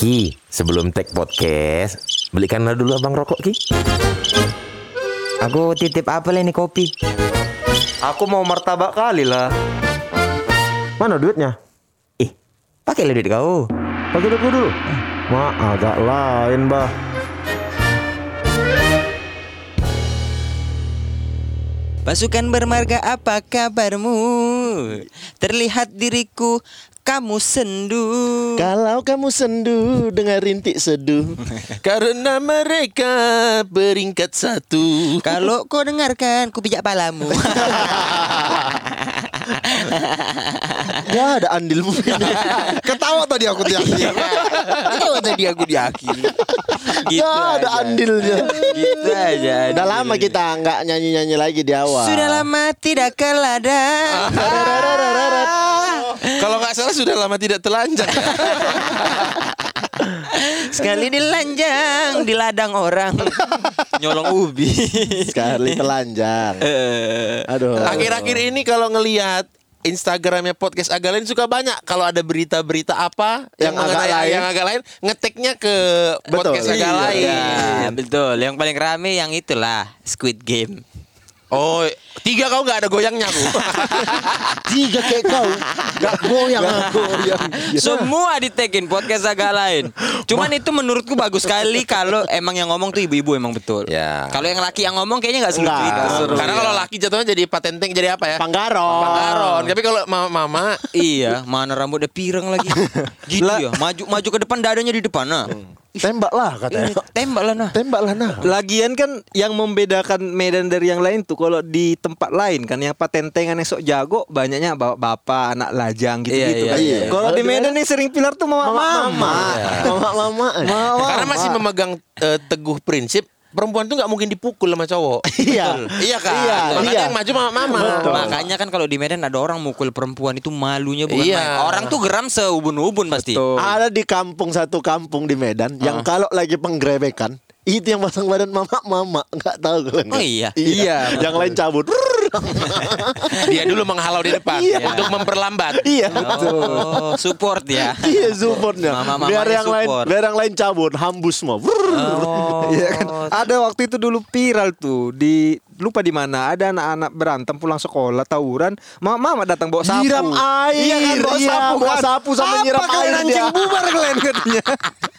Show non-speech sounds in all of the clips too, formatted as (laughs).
Ki, sebelum take podcast, belikanlah dulu abang rokok Ki. Aku titip apa ini kopi? Aku mau martabak kali lah. Mana duitnya? Ih, pakai duit kau. Pakai duit dulu. Ma, agak lain, bah. Pasukan bermarga apa kabarmu? Terlihat diriku kamu sendu. Kalau kamu sendu dengan rintik seduh (laughs) Karena mereka beringkat satu Kalau kau dengarkan, ku pijak palamu. (laughs) Ya ada andilmu Ketawa tadi aku di akhir Kau tadi aku di akhir. Gitu Ya ada aja. andilnya Gitu aja. Udah lama kita nggak nyanyi-nyanyi lagi di awal Sudah lama tidak ke ladang. Kalau nggak salah sudah lama tidak telanjang. Sekali dilanjang di ladang orang nyolong ubi. Sekali telanjang Aduh Akhir-akhir ini kalau ngelihat Instagramnya podcast agak lain suka banyak kalau ada berita-berita apa yang, Yang agak lain. yang agak lain ngeteknya ke Betul. podcast agak Iya. lain. Ya, betul. Yang paling rame yang itulah Squid Game. Oh, tiga kau nggak ada goyangnya aku. (laughs) Tiga kayak kau Gak goyang aku goyang Semua ditekin podcast agak lain. Cuman itu menurutku bagus sekali kalau emang yang ngomong tuh ibu-ibu emang betul. Ya. Kalau yang laki yang ngomong kayaknya nggak seru Nggak. Karena kalau laki jatuhnya jadi patenteng jadi apa ya? Panggaron Panggaron. Tapi kalau mama-mama Iya, mana rambutnya pirang lagi. (laughs) gitu ya. Maju maju ke depan dadanya di depan nah. Tembak lah Ini katanya tembak lah nah. Tembak lah nah Lagian kan yang membedakan Medan dari yang lain tuh kalau di tempat lain kan yang patentengan yang sok jago banyaknya bawa bapak, anak lajang gitu-gitu Iya, kan. iya, iya. Kalau di Medan nih sering pilar tuh mama-mama. Mama-mama karena masih memegang eh, teguh prinsip perempuan tuh nggak mungkin dipukul sama cowok. (laughs) Iya Iya kan? Iya, Makanya iya. yang maju mama-mama. Makanya kan kalau di Medan ada orang mukul perempuan itu malunya bukan Iya. main. Orang tuh geram seubun-ubun pasti. Betul. Ada di kampung satu kampung di Medan yang kalau lagi penggerebekan itu yang pasang badan mama mama nggak tahu kalian. Oh iya. Iya, yang lain cabut. (laughs) Dia dulu menghalau di depan Iya. untuk memperlambat. iya. Oh, support ya. Iya supportnya. Mama-mamanya biar yang lain support. biar yang lain cabut hambus semua. Oh. Iya kan. Ada waktu itu dulu viral tuh di lupa di mana ada anak-anak berantem pulang sekolah tawuran mama datang bawa sapu Nyiram air. iya kan bawa Iya, sapu bawa kan. sapu sama nyiram kalian air anjing dia? bubar kalian katanya (laughs)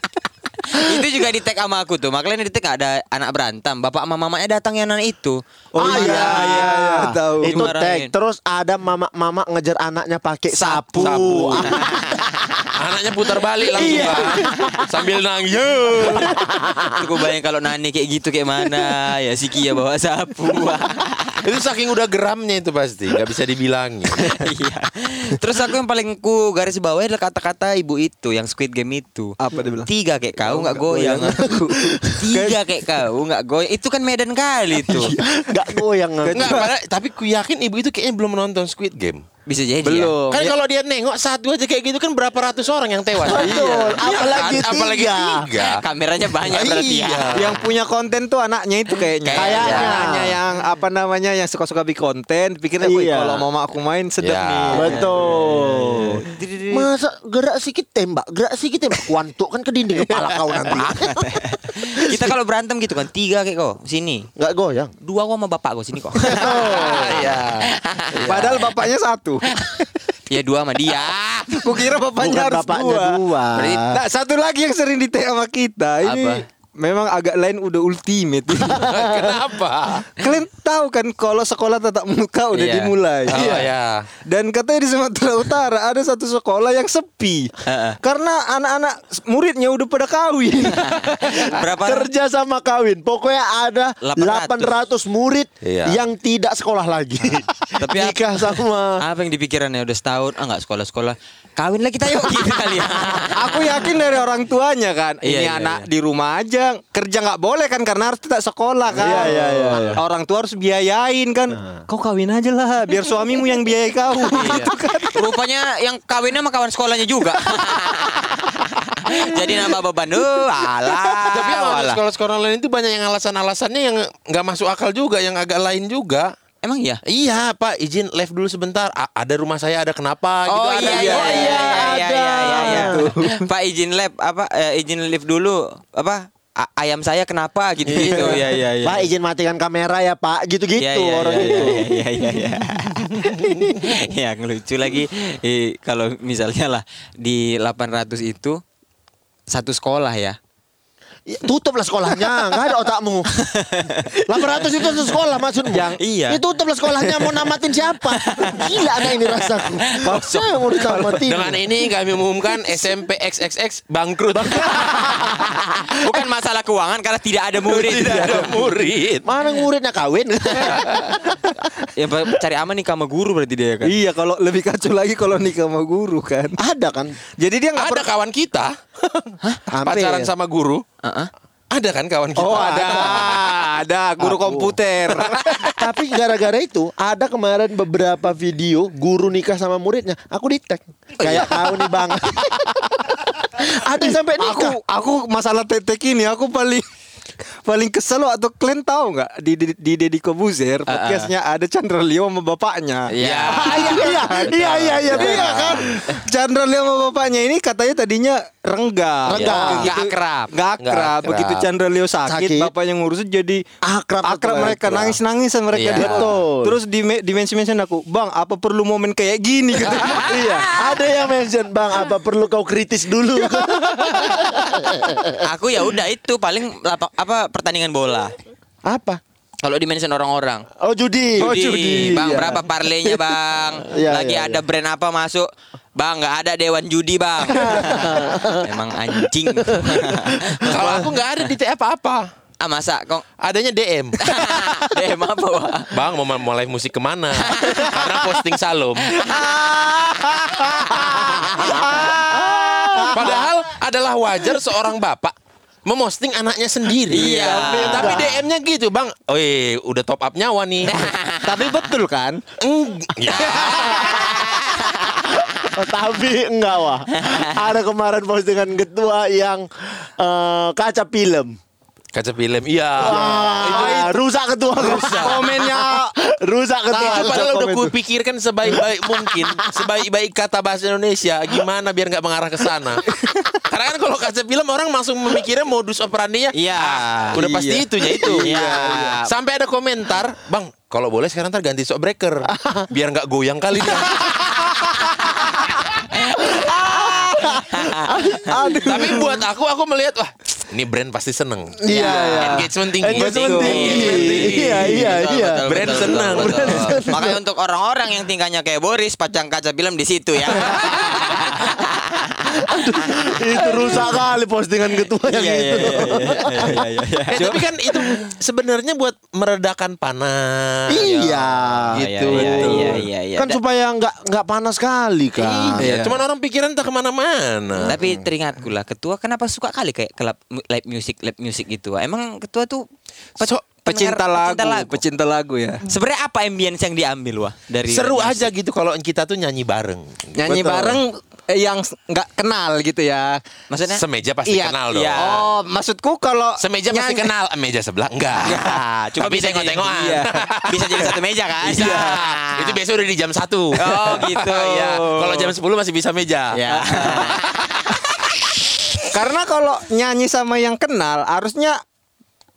(laughs) itu juga di tag sama aku tuh. Makanya di tag ada anak berantem. Bapak sama mamanya datang yang anak itu. Oh Ah, iya, iya, iya, tahu. Itu tag. Terus ada mama-mama ngejar anaknya pakai sapu. Sapu. (laughs) Anaknya putar balik langsung Iya. Pak. Sambil nangis. Aku bayang kalau Nani kayak gitu kayak mana ya si Kia bawa sapu. (laughs) itu saking udah geramnya itu pasti nggak bisa dibilangin. (laughs) Iya. Terus aku yang paling ku garis bawah adalah kata-kata ibu itu yang Squid Game itu. Apa dia bilang? Tiga kayak kau nggak goyang aku. Tiga kayak kau nggak goyang. Itu kan Medan kali tuh. Nggak goyang. Enggak, padahal- tapi ku yakin ibu itu kayaknya belum menonton Squid Game. Bisa jadi Belum. Kan Ya. kalau dia nengok satu aja kayak gitu kan berapa ratus orang yang tewas. Betul. Iya Apalagi kan? apalagi tiga. tiga. ya. Kameranya banyak berarti ya. Iya. yang punya konten tuh anaknya itu kayaknya. Kayaknya. Anaknya yang apa namanya yang suka-suka bikin konten, pikirnya "Wih, Iya. kalau mama aku main sedap Ya. nih. Betul. Masa gerak sedikit tembak, gerak sedikit tembak. Kuantuk kan ke dinding kepala kau nanti. (laughs) Kita kalau berantem gitu kan tiga kayak kau sini. Nggak goyang. Dua gua sama bapak gua sini kok. (laughs) Iya. Padahal bapaknya satu. Ya dua sama dia. Kukira bapaknya Bukan harus bapaknya dua. dua. Nah, satu lagi yang sering di sama kita ini Apa? Memang agak lain udah ultimate. (laughs) Kenapa? Kalian tahu kan kalau sekolah tatap muka udah Iya. dimulai. Oh ya. Dan katanya di Sumatera Utara ada satu sekolah yang sepi. Heeh. Karena anak-anak muridnya udah pada kawin. (laughs) Berapa? Kerja sama kawin. Pokoknya ada 800. 800, murid Iya. yang tidak sekolah lagi. (laughs) Tapi ap- nikah sama Apa yang dipikirannya udah setahun? Ah nggak sekolah-sekolah. Kawin lah kita yuk gitu kali ya. Aku yakin dari orang tuanya kan. Iya, Ini iya, anak iya. di rumah aja kerja nggak boleh kan karena harus tetap sekolah kan. Iya, iya, iya, iya. Orang tua harus biayain kan. Kau kawin aja lah biar suamimu yang biayai kau. Gitu kan. Rupanya yang kawinnya sama kawan sekolahnya juga. Jadi nambah beban. Oh, alah. Tapi sekolah-sekolah lain itu banyak yang alasan-alasannya yang nggak masuk akal juga, yang agak lain juga. Emang iya? Iya Pak, izin live dulu sebentar. A- ada rumah saya, ada kenapa? gitu Oh ada. iya iya iya iya iya iya iya. Pak izin lab apa eh, izin lift dulu apa A- ayam saya kenapa gitu gitu ya ya ya. Pak izin matikan kamera ya Pak Gitu-gitu Iya, iya, orang iya, itu Iya iya iya. (laughs) Yang lucu lagi eh, kalau misalnya lah di 800 itu satu sekolah ya. Ya, Tutuplah sekolahnya Nggak ada otakmu 800 itu satu sekolah maksudmu Yang- iya. Ya tutuplah sekolahnya Mau namatin siapa Gila anak ini rasaku Saya mau ditamatin Dengan ini kami umumkan SMP XXX bangkrut. (laughs) Bukan masalah keuangan karena tidak ada murid. Tidak ada murid. Mana muridnya kawin ya cari aman nih sama guru berarti dia kan. Iya, kalau lebih kacau lagi kalau nikah sama guru kan. Ada kan Jadi dia nggak Ada kawan kita Hampir. pacaran sama guru. Heeh. Ada kan kawan kita? Oh ada, ada guru Aku. komputer. (laughs) Tapi gara-gara itu Ada kemarin beberapa video Guru nikah sama muridnya Aku di tag Kayak kau nih bang (laughs) Ada sampai aku nikah aku masalah tetek ini aku paling paling kesel waktu kalian tahu nggak di di, di Deddy Kobuzer podcastnya ada Chandra Leo sama bapaknya. Iya. (laughs) Ah, (laughs) Iya iya iya iya iya iya kan Chandra Leo sama bapaknya ini katanya tadinya renggang, Renggang. Begitu- Nggak akrab. nggak akrab. Nggak akrab. Begitu Chandra Leo sakit, Sakit. bapaknya ngurusin jadi Akrab akrab mereka nangis nangis mereka Iya. Dia- Betul. Terus di dimensi mention aku, bang apa perlu momen kayak gini? Gitu. (laughs) Iya Ada yang mention Bang apa perlu kau kritis dulu Aku ya udah itu paling lapak, apa pertandingan bola. Apa Kalau di mention orang-orang. Oh judi Oh, judi. Bang, Iya. berapa parlenya, Bang? (laughs) Iya, Lagi iya, ada brand apa masuk? Bang, nggak ada dewan judi, Bang. (laughs) Emang anjing. (laughs) Kalau aku nggak ada di apa-apa. ah, masa kok Adanya DM. DM apa, Wak? Bang mau mau live musik ke mana? Karena posting Salom. Padahal adalah wajar seorang bapak memosting anaknya sendiri. Iya. Tapi, DM-nya gitu, Bang. Oh, udah top up nyawa nih. (laughs) Tapi betul kan? Oh, (laughs) Tapi enggak wah Ada kemarin postingan ketua yang eh, Kaca film Kaca film. Iya. Wah, rusak ketua rusak. Komennya (laughs) rusak ketua. Itu rusak padahal udah kupikirkan sebaik-baik mungkin, sebaik-baik kata bahasa Indonesia, gimana biar nggak mengarah ke sana. Karena kan kalau kaca film orang langsung memikirnya modus operandinya, Iya. ah, udah pasti Iya. itunya itu. Iya. Sampai ada komentar, bang, kalau boleh sekarang ntar ganti shock breaker, biar nggak goyang kali dia. (laughs) Tapi buat aku, aku melihat wah, ini brand pasti seneng. Iya. Engagement tinggi. Engagement tinggi. Engagement tinggi. Iya, iya, iya. Brand betul, senang. betul, betul. Makanya untuk orang-orang yang tingkahnya kayak Boris, pacang kaca film di situ ya. (laughs) itu rusak kali postingan ketua yang Iya, iya, itu. (laughs) Eh, tapi kan itu sebenarnya buat meredakan panas. Iya. Gitu. Iya, iya, iya, iya. Kan supaya nggak nggak panas kali kan. Iya, cuman orang pikiran tak ke mana-mana. Tapi teringatku lah, ketua kenapa suka kali kayak klub live music, live music gitu. Emang ketua tuh So, Pecinta pendengar- lagu, pecinta lagu ya. Sebenarnya apa ambience yang diambil wah dari Seru aja gitu kalau kita tuh nyanyi bareng. Nyanyi Betul. bareng eh, yang nggak kenal gitu ya. Maksudnya? Semeja pasti Iya, kenal dong. iya. Oh, maksudku kalau Semeja pasti nyanyi- kenal, meja sebelah enggak. Ya, cuma Tapi bisa jadi- tengok-tengokan. iya. Bisa jadi satu meja kan? Bisa. Iya. Itu biasa udah di jam 1 Oh, gitu. (laughs) Iya. Kalau jam 10 masih bisa meja. Ya. (laughs) Karena kalau nyanyi sama yang kenal harusnya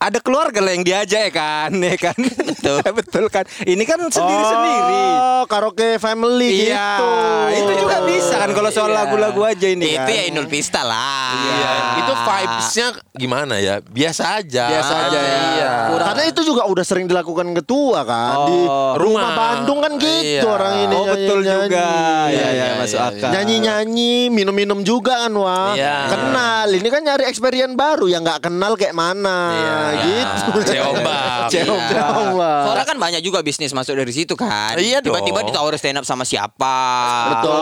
ada keluarga lah yang diajak ya kan, (laughs) ya kan? Betul. (laughs) Betul kan. Ini kan sendiri-sendiri. Oh, karaoke family Iya, gitu. itu juga bisa kan kalau soal Iya. lagu-lagu aja ini Itu kan. ya Inul Pista lah. Iya. Itu vibes-nya gimana ya? Biasa aja. Biasa aja ya. Iya. Karena itu juga udah sering dilakukan ketua kan di Oh, rumah rumah. Bandung kan gitu Iya. orang ini. Oh betul nyanyi-nyanyi. juga. Ya Iya, ya iya, masuk iya, akal. Nyanyi-nyanyi, minum-minum juga kan wah. Iya. Kenal. Ini kan nyari experience baru yang nggak kenal kayak mana Iya. Gitu. Ceombak. Ceombak. Soalnya kan banyak juga bisnis masuk dari situ kan. Iya. Tiba-tiba ditawar stand up sama siapa. Betul.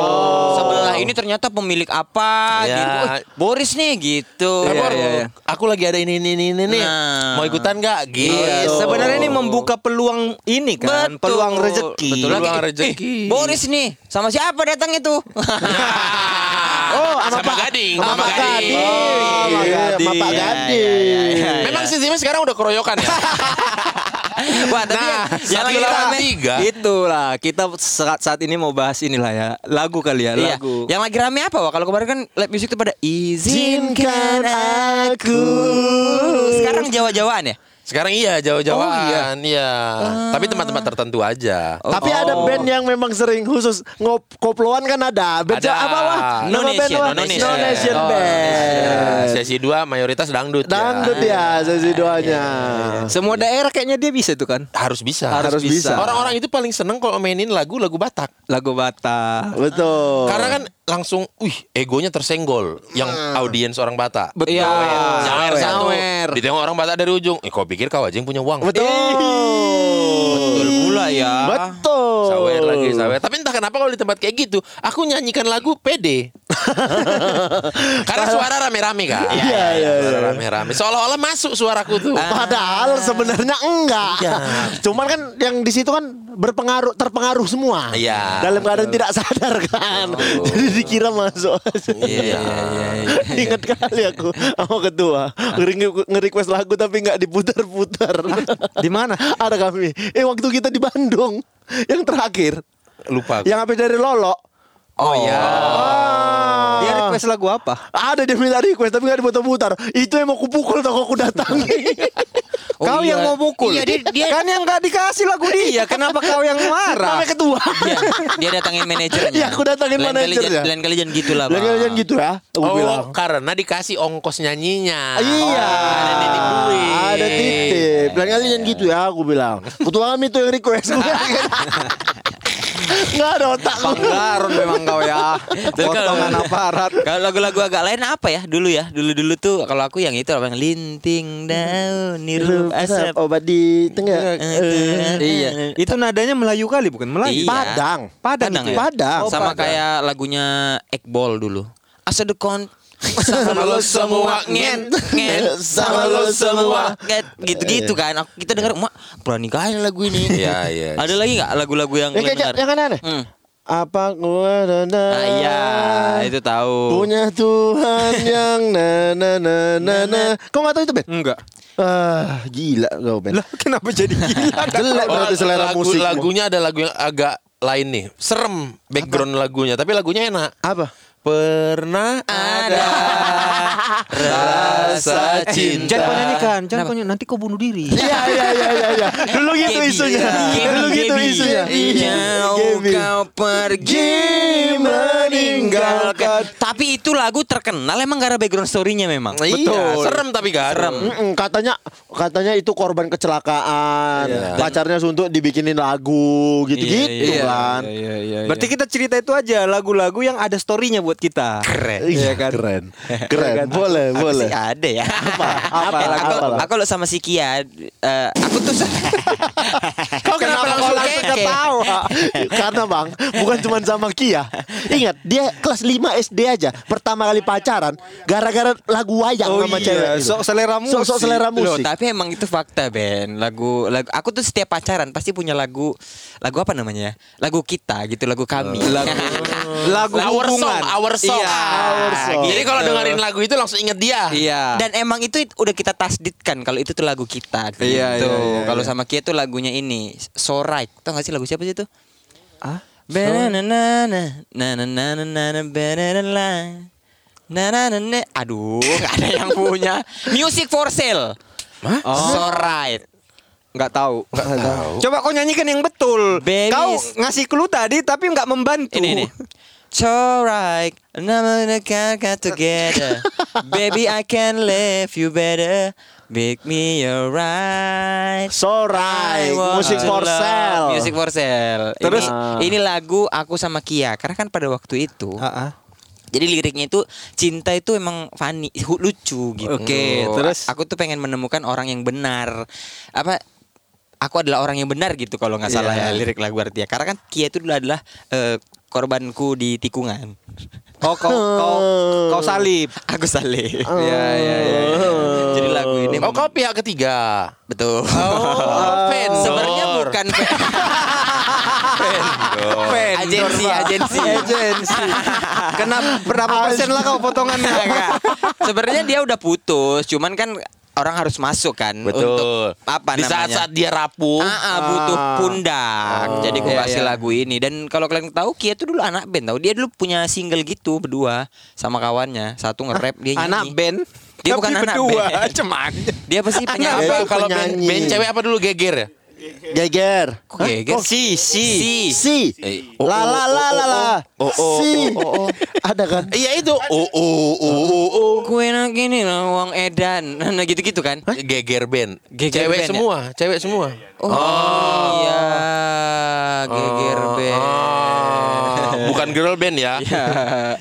Sebelah ini ternyata pemilik apa Iya. gitu. Boris nih gitu. Iya, Bor, iya, iya. aku lagi ada ini ini ini ini nih. Nah. Mau ikutan nggak? Gitu. Iya, sebenarnya ini membuka peluang ini kan, Betul. peluang rezeki. Betul lagi. Peluang rezeki. eh, Boris nih, sama siapa datang itu? (laughs) Oh, sama, sama Pak Gading, Sama Gading. Oh, Iya, iya, sama Pak Gading. Memang sistemnya sekarang udah keroyokan ya. (laughs) Wah, tapi Nah, yang, lagi lawan tiga. Itulah kita saat saat ini mau bahas inilah ya lagu kali ya Iya. lagu. Yang lagi rame apa? Wah, kalau kemarin kan live music itu pada izinkan aku. Sekarang Jawa-Jawaan ya? Sekarang iya jauh-jauhan, Oh, iya. Tapi tempat-tempat tertentu aja. Tapi ada band yang memang sering khusus ngop koploan kan ada. Band Ada. apa wah? No Nama band Nation? No Nation. No Nation Oh, Band. Ya, sesi 2 mayoritas dangdut. ya. Dangdut ya sesi duanya. Semua daerah kayaknya dia bisa tuh kan. Harus bisa. Harus bisa. Orang-orang itu paling seneng kalau mainin lagu-lagu Batak. Lagu Batak. Betul. Karena kan langsung, wih, egonya tersenggol yang audiens orang Batak. Betul. Iya. Nyawer satu. Nyawer. Ditengok orang Batak dari ujung. Eh, kau pikir kau aja yang punya uang? Betul. Betul pula ya. Betul. Sawer lagi, sawer. Tapi entah kenapa kalau di tempat kayak gitu, aku nyanyikan lagu pede. (laughs) Karena suara rame-rame kan. Iya, iya, Suara iya. rame-rame. Seolah-olah masuk suaraku tuh. Padahal sebenarnya enggak. Iya. Cuman kan yang di situ kan berpengaruh terpengaruh semua. Iya. Dalam keadaan tidak sadar kan. Jadi dikira masuk. Iya. Ingat kali aku sama ketua nge-request lagu tapi nggak diputar-putar. Di mana? Ada kami. Eh waktu kita di Bandung yang terakhir Lupa. aku. yang apa dari Lolo. Oh iya. Ah. Dia request lagu apa? Ada dia minta request tapi nggak diputar-putar. Itu yang mau kupukul tau aku datangi. Oh, kau iya. yang mau pukul. Iya, dia- dia- kan yang nggak dikasih lagu dia. Kenapa kau yang marah? Namanya ketua. Dia, dia datangin manajernya. Iya, aku datangin Lain manajernya. jan- Lain kali jangan gitu lah, Lain Bang. kali jangan gitu ya. Aku Oh, bilang. karena dikasih ongkos nyanyinya. Iya. ada titip duit. Ada titip. Lain kali jangan gitu ya aku bilang. Ketua kami tuh yang request. (laughs) Gua bilang gitu. Nggak ada otak. Panggaron memang kau ya. (laughs) Potongan aparat. Kalau lagu-lagu agak lain apa ya dulu ya? Dulu-dulu tuh kalau aku yang itu apa yang linting daun nirup asap. Obat di tengah. Iya. Itu nadanya Melayu kali bukan Melayu. Iya. Padang. Padang, Padang itu ya? Padang. Oh, Sama Padang. kayak lagunya Ekbol dulu. Asa dekon sama lo semua ngen ngen sama lo semua ngen gitu-gitu kan. Aku kita dengar mak berani kali lagu ini. Iya, iya. Ada lagi nggak lagu-lagu yang kayak dengar? yang aneh-aneh. Hmm. Apa gua dan Ah, iya, itu tahu. Punya Tuhan (laughs) yang na na na na na. Kau nggak tahu itu Ben? Enggak. Ah, gila kau Ben. Lah kenapa jadi gila? (laughs) Jelek berarti selera lagu, musik. Lagunya ada lagu yang agak lain nih. Serem background lagunya, tapi lagunya enak. Apa? Pernah ada rasa cinta. Jangan kau nyanyikan, jangan kau nyanyi, nanti kau bunuh diri. Iya iya iya iya iya. (laughs) Dulu gitu Gaby. isunya. Gaby, Dulu gitu Gaby. isunya. Jauh Gaby. kau pergi meninggalkan. Tapi itu lagu terkenal emang gara background story-nya memang. Iya, serem tapi kan. Serem. Mm-mm, katanya katanya itu korban kecelakaan. Pacarnya suntuk dibikinin lagu gitu-gitu Iya, iya, kan. Berarti kita cerita itu aja lagu-lagu yang ada story-nya buat kita. Keren. Iya kan? Keren. (laughs) Keren. Boleh, Aku boleh. sih ada ya. Apa? Apa? aku, Apa? aku lo sama si Kia, eh, aku tuh (laughs) Kau kenapa langsung kau langsung ketawa? Karena bang, bukan cuma sama Kia. Ingat, dia kelas 5 SD aja. Pertama kali pacaran, gara-gara lagu wayang Oh sama iya, cewek. sok selera Sok- sok musik. selera Loh, musik. tapi emang itu fakta Ben. Lagu lagu aku tuh setiap pacaran pasti punya lagu lagu apa namanya? ya? Lagu kita gitu, lagu kami. Lagu (laughs) lagu our hubungan. Song, our song. Iya. Our song. Jadi gitu. kalau dengerin lagu itu langsung inget dia. Iya. Dan emang itu udah kita tasdidkan kalau itu tuh lagu kita iya, gitu. Iya, iya, iya, kalau sama Kia tuh lagunya ini Sorait. Tau gak sih lagu siapa sih itu? Ah? Banana na na na Aduh, (laughs) gak ada yang punya. Music for sale. Hah? Oh. right. Nggak tahu. Nggak tahu. Coba kau nyanyikan yang betul. Babies. Kau ngasih clue tadi tapi nggak membantu. Ini, ini so right now we can get together (laughs) baby I can love you better make me your right So right, musik for sale. Music for sale. Terus? ini, ini lagu aku sama Kia karena kan pada waktu itu Ah, ah. Jadi liriknya itu cinta itu emang funny, lucu gitu. Oke, terus? A- aku tuh pengen menemukan orang yang benar. Apa aku adalah orang yang benar gitu kalau nggak salah Iya. ya lirik lagu artinya. Karena kan Kia itu adalah eh, korbanku di tikungan. (laughs) Oh kau kau kau salib. Aku salib. Iya (laughs) iya iya. Jadi lagu ini Oh, kau pihak ketiga. betul. Oh, (laughs) vendor. Sebenarnya bukan Vendor, agensi, Pak. agensi. agensi. Kenapa berapa persen lah kau potongannya? Enggak. Sebenarnya dia udah putus, cuman kan orang harus masuk kan Betul. untuk apa Di namanya? saat-saat dia rapuh. Ah, ah, butuh pundak. Jadi gue Iya, kasih iya. lagu ini dan kalau kalian tahu Kia tuh dulu anak band tahu. Dia dulu punya single gitu berdua sama kawannya. Satu nge-rap dia Anak nyanyi. band. Dia Tapi bukan anak berdua, band. (laughs) Cuman. Dia pasti Apa penyanyi. Itu kalau band, band cewek apa dulu geger ya? Geger. Kok geger? Si, si. Si. Si. Eh, La la la la la. Oh, oh, Si. Ada kan? Iya itu. Oh oh oh oh oh. Kue nak gini lah uang edan. (laughs) Nah gitu-gitu kan. Geger band. Geger cewek band ya? semua, cewek semua. Oh, iya. Geger band. Ah, (laughs) bukan girl band ya. Iya.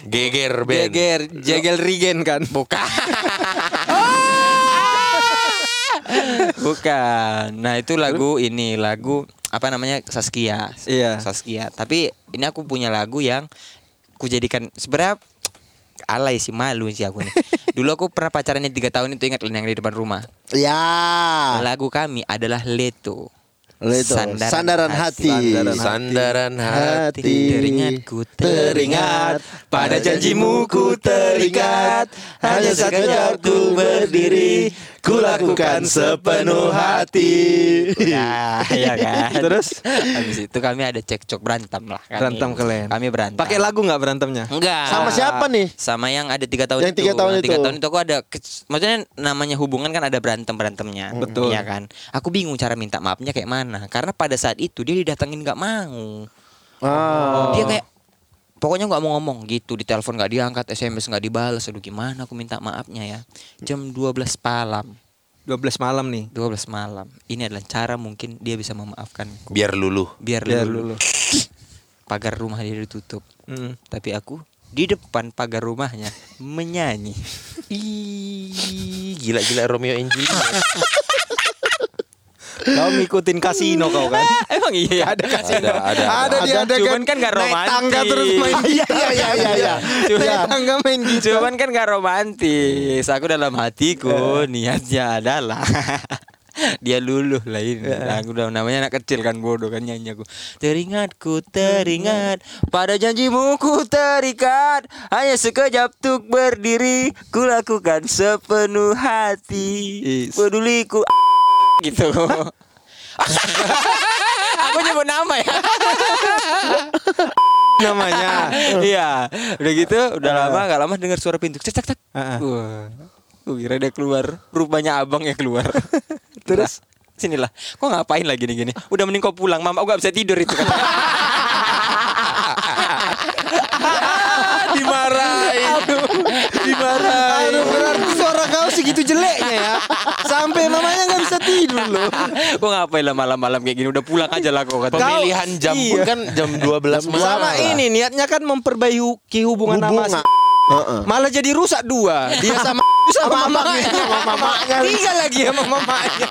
Geger band. Geger, Jegel Regen kan. Bukan. (laughs) (laughs) Bukan. Nah, itu lagu ini, lagu apa namanya? Saskia. Iya. Saskia. Tapi ini aku punya lagu yang ku jadikan sebenarnya alay sih malu sih aku nih. (laughs) Dulu aku pernah pacarannya tiga tahun itu ingat yang di depan rumah. Ya. Lagu kami adalah Leto. Leto. Sandaran hati. Sandaran hati. Teringatku Teringat pada janjimu ku terikat Hanya sekejap ku berdiri Ku lakukan sepenuh hati Ya, ya kan. (laughs) Terus? habis itu kami ada cekcok berantem lah. Kami. Berantem kalian. Kami berantem. Pakai lagu nggak berantemnya? Enggak. Sama siapa nih? Sama yang ada tiga tahun Yang itu. tiga tahun Yang tiga itu. tahun itu aku ada, maksudnya namanya hubungan kan ada berantem berantemnya. Betul. Ya kan. Aku bingung cara minta maafnya kayak mana. Karena pada saat itu dia didatengin nggak mau. Ah. Dia kayak pokoknya nggak mau ngomong gitu di telepon nggak diangkat SMS nggak dibalas aduh gimana aku minta maafnya ya jam 12 malam 12 malam nih. 12 malam ini adalah cara mungkin dia bisa memaafkan Biar luluh. biar, Biar lulu. lulu. (sniffs) pagar rumah dia ditutup Hmm. tapi aku di depan pagar rumahnya menyanyi (laughs) Ih, gila-gila Romeo and Juliet. (laughs) Kau ngikutin kasino kau kan? (laughs) emang iya ada Ada, ada, Ada. Di Ada, adegan cuman kan nggak naik romantis. tangga terus main (laughs) Iya iya iya iya iya. Naik Iya. tangga main gitu. cuman kan gak romantis. Aku dalam hatiku niatnya adalah (laughs) dia luluh lah ini. Nah, aku udah namanya anak kecil kan bodoh kan nyanyi aku. Teringatku teringat. Pada janjimu ku terikat. Hanya sekejap tuk berdiri. Ku lakukan sepenuh hati. Peduliku gitu (laughs) aku nyebut nama ya (laughs) namanya. Iya, udah gitu, udah lama gak lama dengar suara pintu. Cek cek cek. Heeh. Wah. Gue kira dia keluar. Rupanya abang yang keluar. (laughs) Terus sinilah. Kok ngapain lagi nih gini? Udah mending kau pulang, Mama. Aku gak bisa tidur itu kata. Dimarahin. Dimarahin. Aduh, berarti suara kau segitu jeleknya ya. Sampai mamanya nggak bisa tidur loh. (laughs) Kok ngapain lah malam-malam kayak gini? Udah pulang aja lah kata. Pemilihan jam pun Iya. kan jam 12 malam. Sama ini niatnya kan memperbaiki hubungan sama Hubungan. si- Heeh. Malah jadi rusak dua. Dia sama (laughs) sama mamanya. Sama mamanya. Tiga lagi sama mamanya.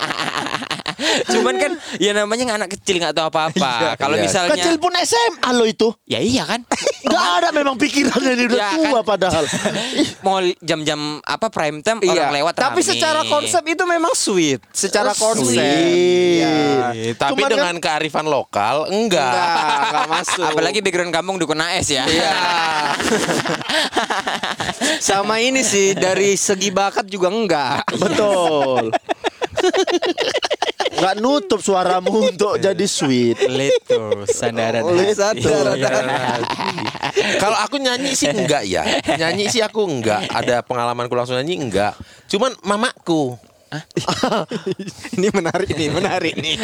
(laughs) Cuman kan ya namanya anak kecil nggak tahu apa-apa. Kalau Iya. misalnya Kecil pun SMA lo itu. Ya iya kan. Gak ada memang pikirannya dia udah Ya, tua kan? padahal. (laughs) Mau jam-jam apa prime time Iya. orang lewat Tapi rame. secara konsep itu memang sweet. Secara konsep. Sweet. Iya. Tapi Cuman kan- dengan kearifan lokal enggak. Enggak, enggak masuk. Apalagi background kampung dukun AS ya. Iya. (laughs) Sama ini sih dari segi bakat juga enggak. Betul. Gak nutup suaramu untuk jadi sweet. Leto sandaran hati. Satu. Kalau aku nyanyi sih enggak ya. Nyanyi sih aku enggak. Ada pengalamanku langsung nyanyi enggak. Cuman mamaku. (laughs) ini menarik nih, menarik nih.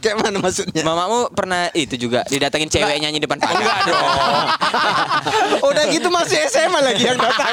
Kayak mana maksudnya? Mamamu pernah itu juga didatengin cewek nyanyi depan pagar. Enggak dong. (laughs) Udah gitu masih SMA lagi yang datang.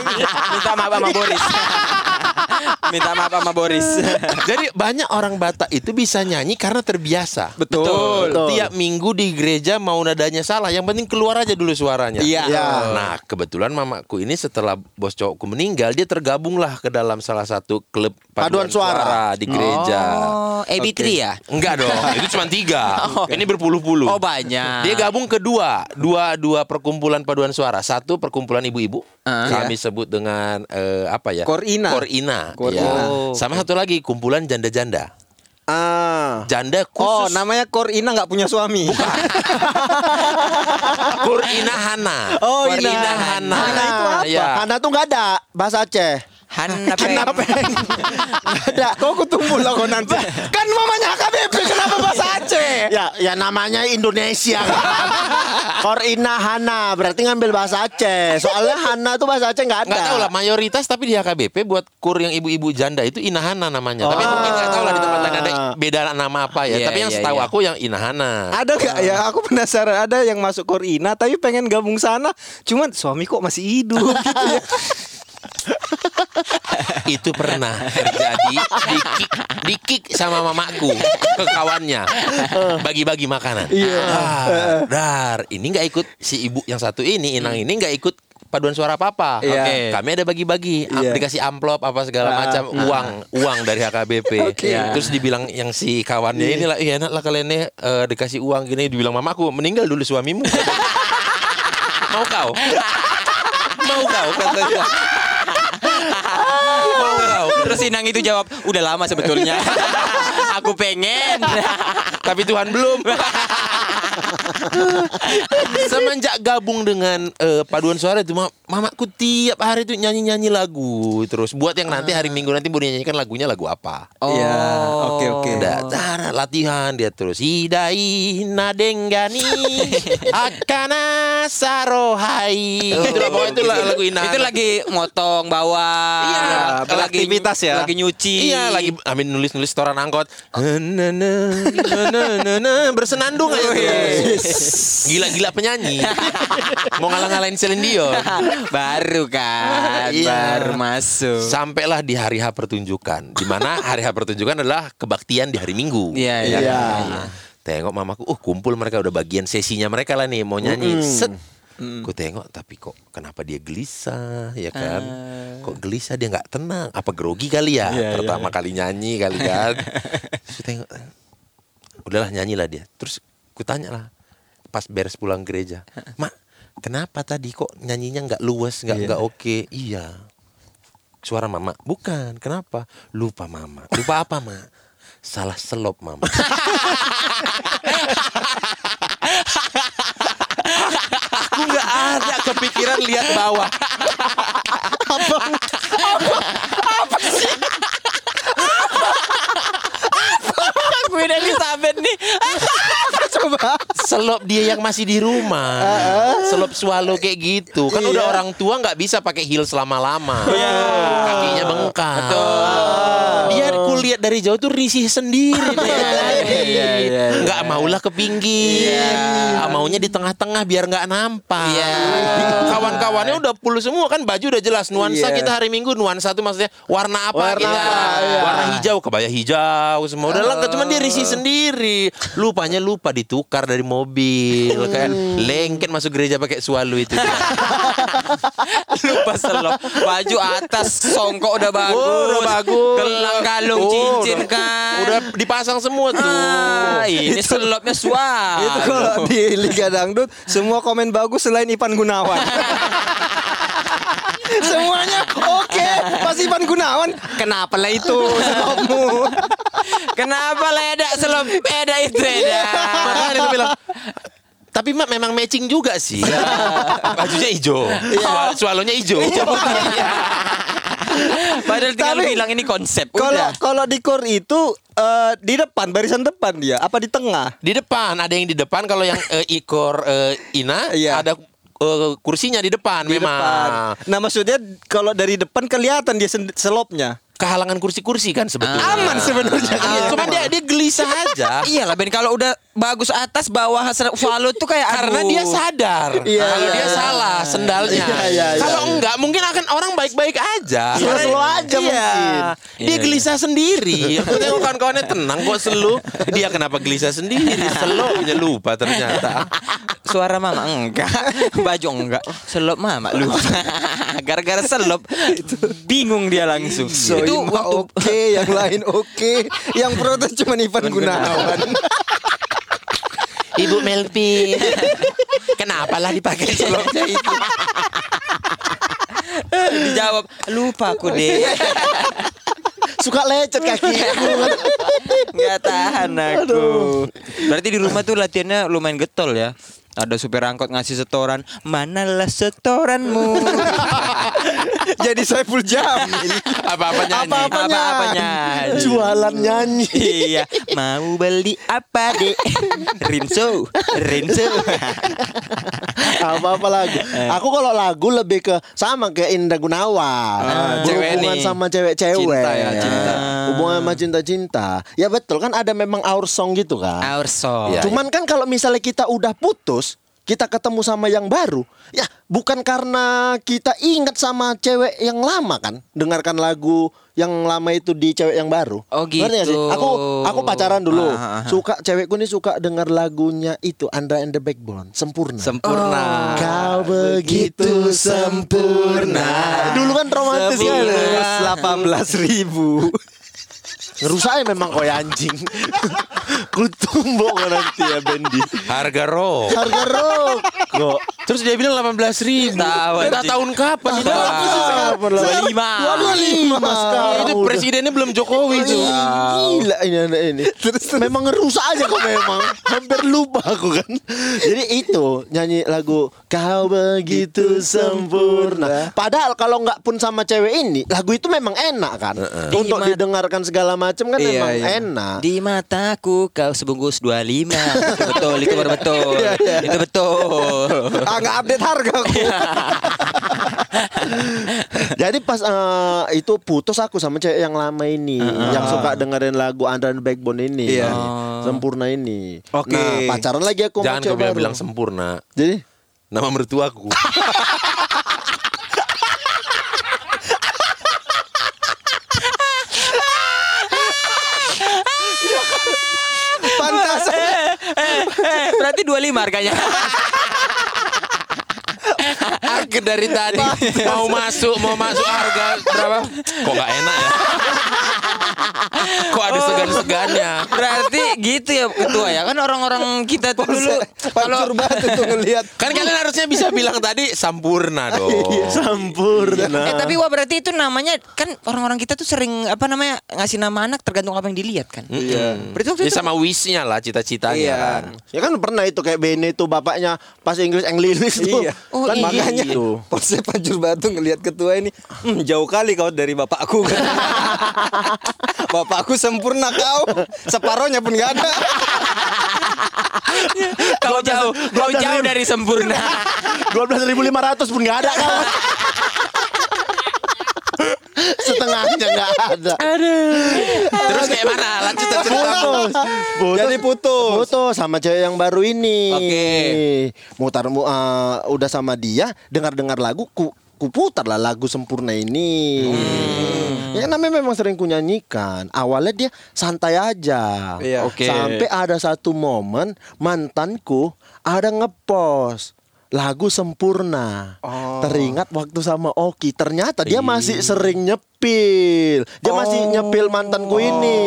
Minta maaf sama Boris. (laughs) (laughs) Minta maaf sama Boris. (laughs) Jadi banyak orang Batak itu bisa nyanyi karena terbiasa. Betul. Betul. Tiap minggu di gereja mau nadanya salah, yang penting keluar aja dulu suaranya. Iya. Iya. Nah, kebetulan mamaku ini setelah bos cowokku meninggal, dia tergabunglah ke dalam salah satu klub Paduan suara. di gereja. Oh, AB3 ya? Enggak dong, (laughs) itu cuma tiga. Ini berpuluh-puluh. Oh banyak. Dia gabung kedua, dua dua perkumpulan paduan suara. Satu perkumpulan ibu-ibu, Ah. kami sebut dengan eh, apa ya? Korina. Korina. Korina. ya. Oh. Sama satu lagi kumpulan janda-janda. Ah. Janda Oh, khusus. namanya Korina nggak punya suami. (laughs) Korina Hana. Oh, Korina Ina. Hana. Hana itu apa? Ya. Hana tuh gak ada bahasa Aceh. Hana peng. Ada. Kok kutumpul lah kau nanti. Kan mamanya HKBP kenapa bahasa Aceh? Ya, ya namanya Indonesia. (laughs) Korina Hana berarti ngambil bahasa Aceh. Soalnya Hana tuh bahasa Aceh nggak ada. Nggak tahu lah mayoritas tapi di HKBP buat kur yang ibu-ibu janda itu Inahana namanya. Tapi Oh. mungkin nggak tahu lah di tempat lain ada beda nama apa ya. Iya, tapi yang iya, setahu iya. aku yang Inahana. Ada gak ya? Aku penasaran ada yang masuk Korina tapi pengen gabung sana. Cuman suami kok masih hidup gitu ya. (laughs) itu pernah terjadi di kick, di kick sama mamaku ke kawannya bagi-bagi makanan. Iya. Dar, dar, ini nggak ikut si ibu yang satu ini, Inang ini nggak ikut paduan suara papa. Iya. Oke, kami ada bagi-bagi, Iya. dikasih amplop apa segala Ah, macam uang, uang dari HKBP. Oke. Terus dibilang yang si kawannya ini lah, iya enak lah kalian nih eh, dikasih uang gini, dibilang mamaku meninggal dulu suamimu. (laughs) Mau kau? Mau kau katanya. Terus Inang itu jawab, udah lama sebetulnya. (laughs) Aku pengen. Tapi Tuhan belum. (laughs) Semenjak gabung dengan eh, paduan suara itu ma- mamaku tiap hari itu nyanyi-nyanyi lagu terus buat yang nanti hari Minggu nanti mau dinyanyikan lagunya lagu apa. Iya, oke oke. Udah cara latihan dia terus Hidai nadenggani akana sarohai. Itu lah pokoknya itu lah lagu Ina. Itu lagi motong bawah. Iya, lagi beraktivitas ya. Lagi nyuci. Iya lagi amin nulis nulis setoran angkot. Na, na, na, na, na, na, na, bersenandung aja terus. Gila-gila penyanyi. Mau ngalah-ngalahin Celine Dion. Baru kan, Iya. baru masuk. Sampailah di hari H pertunjukan. Di mana hari H pertunjukan adalah kebaktian di hari Minggu. Iya, Ya iya. kan? Tengok mamaku, uh kumpul mereka udah bagian sesinya mereka lah nih mau nyanyi. Set. Ku tengok tapi kok kenapa dia gelisah ya kan? Kok gelisah dia nggak tenang? Apa grogi kali ya? Pertama kali nyanyi kali kan. (laughs) Terus ku tengok udahlah nyanyilah dia. Terus ku tanya lah pas beres pulang gereja, (laughs) "Mak, kenapa tadi kok nyanyinya nggak luas, nggak nggak oke?" Iya. Suara mama, bukan. Kenapa? Lupa mama. Lupa apa, Ma? Salah selop, mama. (laughs) Aku nggak ada kepikiran lihat bawah. Aku udah Elizabeth nih. Selop dia yang masih di rumah. Selop swallow kayak gitu. Kan udah orang tua nggak bisa pakai heels lama-lama. Kakinya bengkak. Dia kulihat dari jauh tuh risih sendiri. dia. Nggak maulah ke pinggir. Ah, Maunya di tengah-tengah biar nggak nampak. Kawan-kawannya udah full semua kan baju udah jelas nuansa Iya. kita hari Minggu nuansa tuh maksudnya warna apa Warna kita. apa, iya. Warna hijau kebaya hijau semua udah lengkap cuman dia risih sendiri. Lupanya lupa ditukar dari mobil kan. Lengket masuk gereja pakai swallow itu. (laughs) Lupa selop. Baju atas songkok udah bagus. Oh, udah bagus. Gelang kalung Oh, cincin udah- kan. Udah dipasang semua tuh. Ah, ini (laughs) selopnya suara. Itu kalau di Liga Dangdut semua komen bagus selain Ipan Gunawan. (laughs) Semuanya oke, pas Ipan Gunawan. Kenapa lah itu selopmu? Kenapa lah Eda selop Eda itu Eda? Makanya dia bilang tapi mak memang matching juga sih. Bajunya hijau. Swal- Swallownya hijau. Padahal tinggal Tapi- bilang ini konsep. Kalau kalau di kor itu eh, di depan barisan depan dia, apa di tengah? Di depan ada yang di depan kalau yang eh, ikor eh, Ina Iya. ada eh, kursinya di depan Di memang. depan. Nah maksudnya kalau dari depan kelihatan dia selopnya. Kehalangan kursi-kursi kan sebetulnya. Aman sebenarnya. Iya, cuman dia dia gelisah aja. (laughs) Iya lah Ben kalau udah bagus atas bawah swallow tuh kayak Karena aduh. dia sadar Iya, kalau iya. dia salah sendalnya. Iya, iya, iya. Kalau enggak mungkin akan orang baik-baik aja. Slow-slow Karena- aja iya. mungkin. Dia Iya, gelisah sendiri. (laughs) Aku tengok kawan-kawannya tenang kok selu. Dia kenapa gelisah sendiri? Selu punya lupa ternyata. Suara mama enggak, (laughs) baju enggak, selop mama lupa. Gara-gara selop bingung dia langsung. So, itu waktu oke, yang lain oke, yang protes cuma Ivan Gunawan. (laughs) Ibu Melpi. Kenapa lah dipakai selopnya itu? (laughs) dijawab lupa aku deh. (laughs) Suka lecet kaki. Nggak tahan aku. Berarti di rumah tuh latihannya lumayan getol ya. Ada supir angkot ngasih setoran, manalah setoranmu. Jadi Saiful Jamil. (laughs) Apa-apa nyanyi. Apa-apanya. Apa-apanya. Jualan nyanyi. Iya, mau beli apa deh? Rinso, Rinso. Apa-apa lagu. Aku kalau lagu lebih ke sama kayak Indra Gunawan. Ah, Berhubungan sama cewek-cewek. Cinta ya, cinta. Hubungan sama cinta-cinta. Ya betul kan ada memang our song gitu kan. Our song. Iya. Cuman kan kalau misalnya kita udah putus, kita ketemu sama yang baru, ya bukan karena kita ingat sama cewek yang lama kan, dengarkan lagu yang lama itu di cewek yang baru. Oh, Ngerti nggak sih? gitu. Aku aku pacaran dulu, Ah, ah, ah. suka cewekku nih suka dengar lagunya itu Andra and the Backbone, sempurna. Sempurna. Kau begitu sempurna. Dulu kan romantis kan. Delapan belas ribu. Ngerusak memang kau anjing. (laughs) Kutumbok kau nanti ya Bendi. Harga roh. Harga rokok. Terus dia bilang 18 ribu. Tahu, Kita anjing. tahun kapan? Lah? Dua lima. Dua lima itu presidennya belum Jokowi itu. Gila ini anak ini. Terus memang ngerusak aja kok memang. Hampir lupa aku kan. Jadi itu nyanyi lagu Kau begitu sempurna. Padahal kalau nggak pun sama cewek ini, lagu itu memang enak kan. Untuk didengarkan segala macam kan Iya, memang iya. enak. Di mataku kau sebungkus 25 Itu betul, itu baru betul Itu betul Ah nggak update harga aku. Jadi pas eh, itu putus aku sama cewek yang lama ini, yang suka dengerin lagu Andra and Backbone ini, Iya. yang sempurna ini. Oke. Nah, pacaran lagi aku sama Jangan cewek kau bilang, bilang sempurna. Jadi Nama mertuaku. (laughs) Pantas. eh, Berarti 25 harganya Harga dari tadi mau masuk mau masuk harga berapa? Kok nggak enak ya? Kok ada segan-segannya? Berarti gitu ya ketua ya Kan orang-orang kita tuh dulu Pancur banget tuh ngelihat. Kan kalian harusnya bisa bilang tadi sampurna (laughs) dong. sempurna. Eh tapi wah berarti itu namanya Kan orang-orang kita tuh sering Apa namanya Ngasih nama anak tergantung apa yang dilihat kan Iya. Berarti waktu Ya itu sama wishnya lah cita-citanya Iya. kan. Ya kan pernah itu kayak Bene itu bapaknya pas Inggris English tuh. Iya. Oh, kan iya. Makanya gitu. Polsek Pancur Batu ngelihat ketua ini hmm, jauh kali kau dari bapakku kan. (laughs) bapakku sempurna kau. Separohnya pun nggak ada. Kau jauh Kau jauh dari sempurna 12.500 pun nggak ada kan. Setengahnya nggak ada. Terus kayak mana? Lanjut cerita. Putus. Putus. Jadi putus. Putus sama cewek yang baru ini. Oke. Mutar mu- eh, udah sama dia, dengar-dengar lagu ku ku putar lah lagu sempurna ini. Ya namanya memang sering ku nyanyikan. Awalnya dia santai aja. Iya. Oke. Sampai ada satu momen mantanku ada ngepost lagu sempurna. Oh. Teringat waktu sama Oki. Ternyata dia masih sering nyepil. Dia masih nyepil mantanku ini.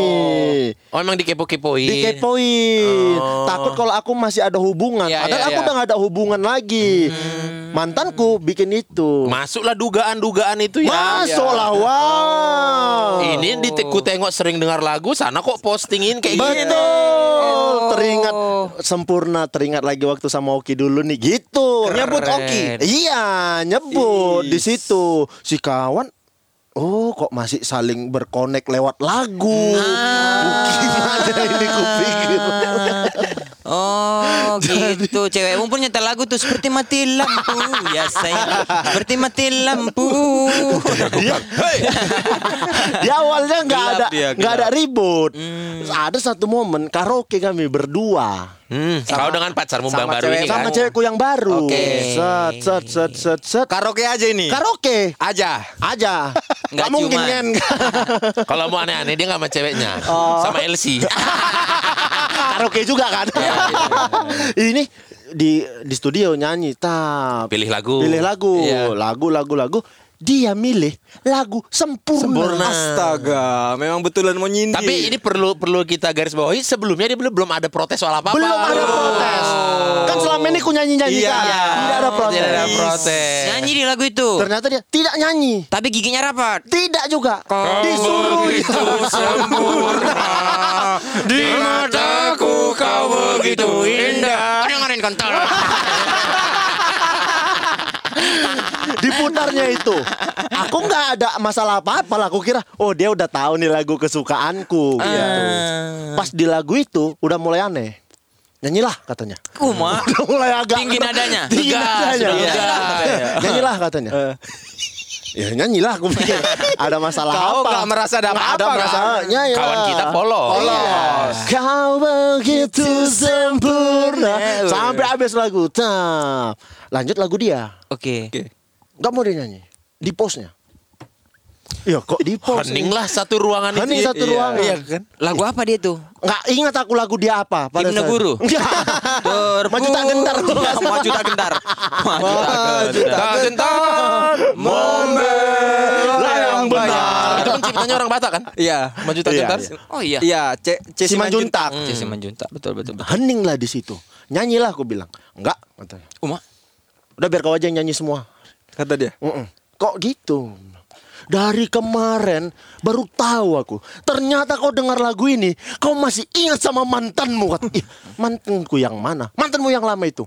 Oh emang dikepo-kepoin. Dikepoin. Takut kalau aku masih ada hubungan. Ya, Padahal ya, aku ya. udah gak ada hubungan lagi. Mantanku bikin itu. Masuklah dugaan-dugaan itu ya. Masuk lah, wow. Ini di ku tengok sering dengar lagu sana kok postingin kayak. Betul. Teringat sempurna, teringat lagi waktu sama Oki dulu nih gitu. Nyebut Oki. Iya, nyebut di situ. Si kawan Oh, kok masih saling berkonek lewat lagu? Gimana ini kupikir? (laughs) Oh (laughs) gitu Cewekmu pun nyetel lagu tuh Seperti mati lampu (laughs) Ya sayang Seperti mati lampu (laughs) Di awalnya nggak Gelap ada dia, nggak ada ribut. Terus Ada satu momen karaoke kami berdua. Hmm, kau dengan pacarmu bang sama baru cewek- ini kan. sama cewekku yang baru. Oke. Set set set set set. Karaoke aja ini. Karaoke aja. aja. Nggak Nggak mungkin kan? Kalau mau aneh-aneh dia nggak sama ceweknya, sama Elsie. Karaoke juga kan? Ini di di studio nyanyi tap. Pilih lagu. Pilih lagu. Iya. Lagu lagu lagu. Dia milih lagu sempurna. Sempurna. Astaga, memang betulan mau nyindir. Tapi ini perlu perlu kita garis bawahi sebelumnya dia belum belum ada protes soal apa-apa. Belum ada protes. Kan selama ini ku nyanyi-nyanyi Iya. kan. Tidak ada protes. Tidak ada protes. Nyanyi di lagu itu Ternyata dia tidak nyanyi. Tapi giginya rapat Tidak juga. Kau Disuruh begitu (laughs) sempurna Di mataku kau begitu indah Ada yang ngarain kontol diputarnya itu. Aku nggak ada masalah apa-apa lah. Aku kira, oh dia udah tahu nih lagu kesukaanku gitu. Pas di lagu itu udah mulai aneh. Nyanyilah katanya. Kuma. (laughs) Udah mulai agak Tinggi nadanya. Tinggi Tegas, nadanya. sudah Iya. tegas. (laughs) Nyanyilah katanya. Ya nyanyilah aku pikir ada masalah Kau apa? nggak merasa ada apa-apa, kan? merasa. Nyanyilah. Kawan kita polos. Polos. Kau begitu sempurna sampai habis lagu. Tap. Lanjut lagu dia. Oke. Gak mau dia nyanyi di posnya. Iya kok di pos? Hening lah satu ruangan itu. Hening satu Iya. ruangan. Iya kan? Lagu apa dia tuh? Nggak ingat aku lagu dia apa pada saat- guru? (laughs) Enggak. (laughs) Maju tak gentar. Maju tak gentar. Maju tak Tak gentar membela yang benar. Itu kan ciptanya orang Batak kan? Iya. Maju tak Iya, gentar. iya. Oh iya. Iya, C C Simanjuntak. Hmm. Jesse Manjuntak. Betul betul betul. Hening lah di situ. Nyanyilah aku bilang. Enggak katanya. Uma. Udah biar kau aja yang nyanyi semua. Kata dia. Mm-mm. Kok gitu? Dari kemarin baru tahu aku. Ternyata kau dengar lagu ini, kau masih ingat sama mantanmu. Ih, (laughs) mantanku yang mana? Mantanmu yang lama itu.